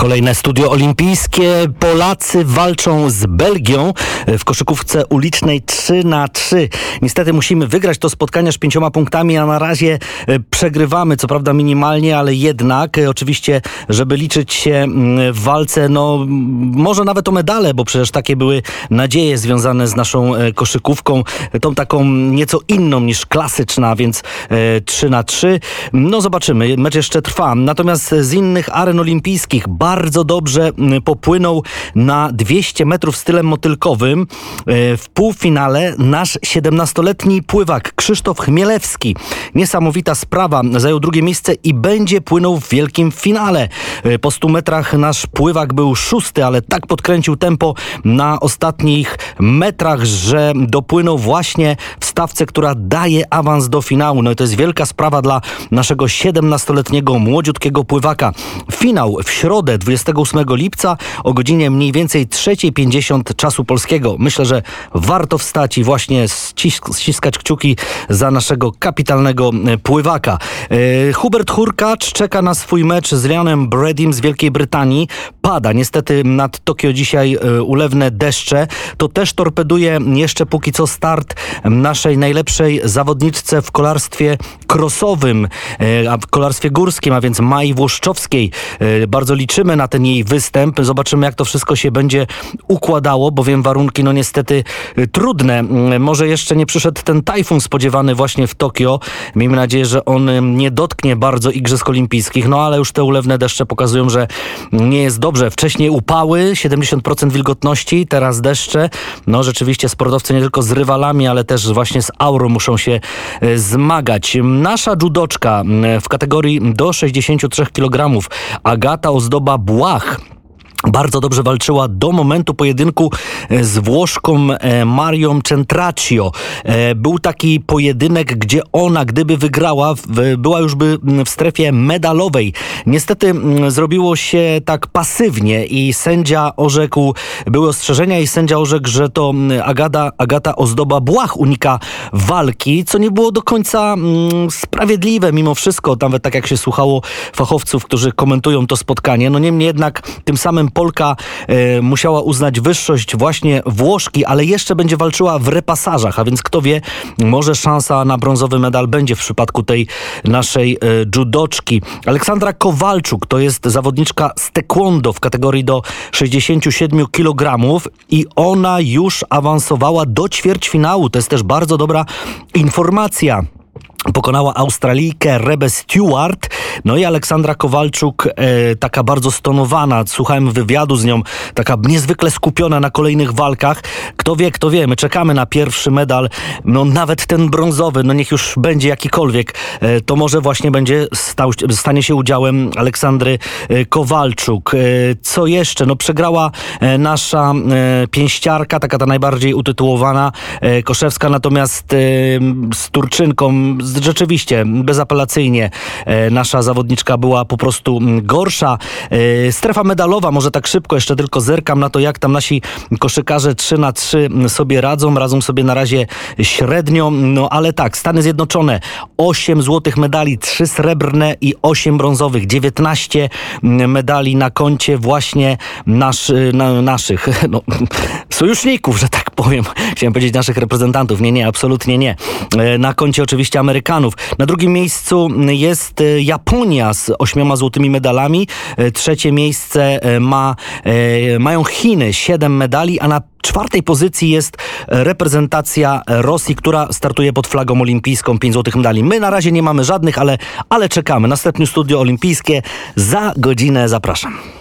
Kolejne studio olimpijskie. Polacy walczą z Belgią w koszykówce ulicznej 3 na 3. Niestety musimy wygrać to spotkanie aż pięcioma punktami, a na razie e, przegrywamy, co prawda minimalnie, ale jednak e, oczywiście, żeby liczyć się mm, w walce, no może nawet o medale, bo przecież takie były nadzieje związane z naszą e, koszykówką, tą taką nieco inną niż klasyczna, więc 3 na 3. No zobaczymy, mecz jeszcze trwa. Natomiast z innych aren olimpijskich dobrze mm, popłynął na 200 metrów stylem motylkowym. E, w półfinale nasz 17-letni pływak Krzysztof Chmielewski. Niesamowita sprawa. Zajął drugie miejsce i będzie płynął w wielkim finale. E, po 100 metrach nasz pływak był szósty, ale tak podkręcił tempo na ostatnich metrach, że dopłynął właśnie w stawce, która daje awans do finału. No i to jest wielka sprawa dla naszego 17-letniego młodziutkiego pływaka. Finał w środę 28 lipca o godzinie mniej więcej 3.50 czasu polskiego. Myślę, że warto wstać i właśnie ściskać kciuki za naszego kapitalnego e, pływaka. E, Hubert Hurkacz czeka na swój mecz z Leonem Bradym z Wielkiej Brytanii. Pada niestety nad Tokio dzisiaj e, ulewne deszcze. To też torpeduje jeszcze póki co start naszej najlepszej zawodniczce w kolarstwie krosowym, a w kolarstwie górskim, a więc Mai Włoszczowskiej. Bardzo liczymy na ten jej występ. Zobaczymy, jak to wszystko się będzie układało, bowiem warunki, no niestety y, trudne. Mm, może jeszcze nie przyszedł ten tajfun spodziewany właśnie w Tokio. Miejmy nadzieję, że on y, nie dotknie bardzo Igrzysk Olimpijskich, no ale już te ulewne deszcze pokazują, że nie jest dobrze. Wcześniej upały, 70% wilgotności, teraz deszcze. No rzeczywiście sportowcy nie tylko z rywalami, ale też właśnie z aurą muszą się y, zmagać. Nasza judoczka w kategorii do 63 kg, Agata Ozdoba Błach bardzo dobrze walczyła do momentu pojedynku e, z Włoszką e, Marią Centraccio. E, był taki pojedynek, gdzie ona, gdyby wygrała, była już by w strefie medalowej. Niestety zrobiło się tak pasywnie i sędzia orzekł, były ostrzeżenia i sędzia orzekł, że to Agata, Agata Ozdoba Błach unika walki, co nie było do końca sprawiedliwe mimo wszystko, nawet tak jak się słuchało fachowców, którzy komentują to spotkanie. No niemniej jednak tym samym Polka e, musiała uznać wyższość właśnie Włoszki, ale jeszcze będzie walczyła w repasażach, a więc kto wie, może szansa na brązowy medal będzie w przypadku tej naszej e, judoczki. Aleksandra Kowalczuk to jest zawodniczka z taekwondo w kategorii do 67 kg i ona już awansowała do ćwierćfinału. To jest też bardzo dobra informacja pokonała Australijkę Rebę Stewart, no i Aleksandra Kowalczuk, e, taka bardzo stonowana, słuchałem wywiadu z nią, taka niezwykle skupiona na kolejnych walkach. Kto wie, kto wie, my czekamy na pierwszy medal, no nawet ten brązowy, no niech już będzie jakikolwiek, e, to może właśnie będzie stał, stanie się udziałem Aleksandry e, Kowalczuk. E, co jeszcze? No przegrała e, nasza e, pięściarka, taka ta najbardziej utytułowana, Koszewska, natomiast z Turczynką rzeczywiście bezapelacyjnie e, zawodniczka była po prostu mm, gorsza. E, strefa medalowa, może tak szybko, jeszcze tylko zerkam na to, jak tam nasi koszykarze 3 na 3 sobie radzą. Radzą sobie na razie średnio, no ale tak, Stany Zjednoczone 8 złotych medali, 3 srebrne i 8 brązowych, 19 mm, medali na koncie właśnie nasz, na, naszych no, sojuszników, że tak powiem. Chciałem powiedzieć naszych reprezentantów. Nie, nie, absolutnie nie. E, na koncie oczywiście Amerykanów. Na drugim miejscu jest e, Japonia z ośmioma złotymi medalami. E, trzecie miejsce ma, mają Chiny, siedem medali, a na czwartej pozycji jest reprezentacja Rosji, która startuje pod flagą olimpijską, 5 złotych medali. My na razie nie mamy żadnych, ale, ale czekamy. Następne studio olimpijskie za godzinę zapraszam.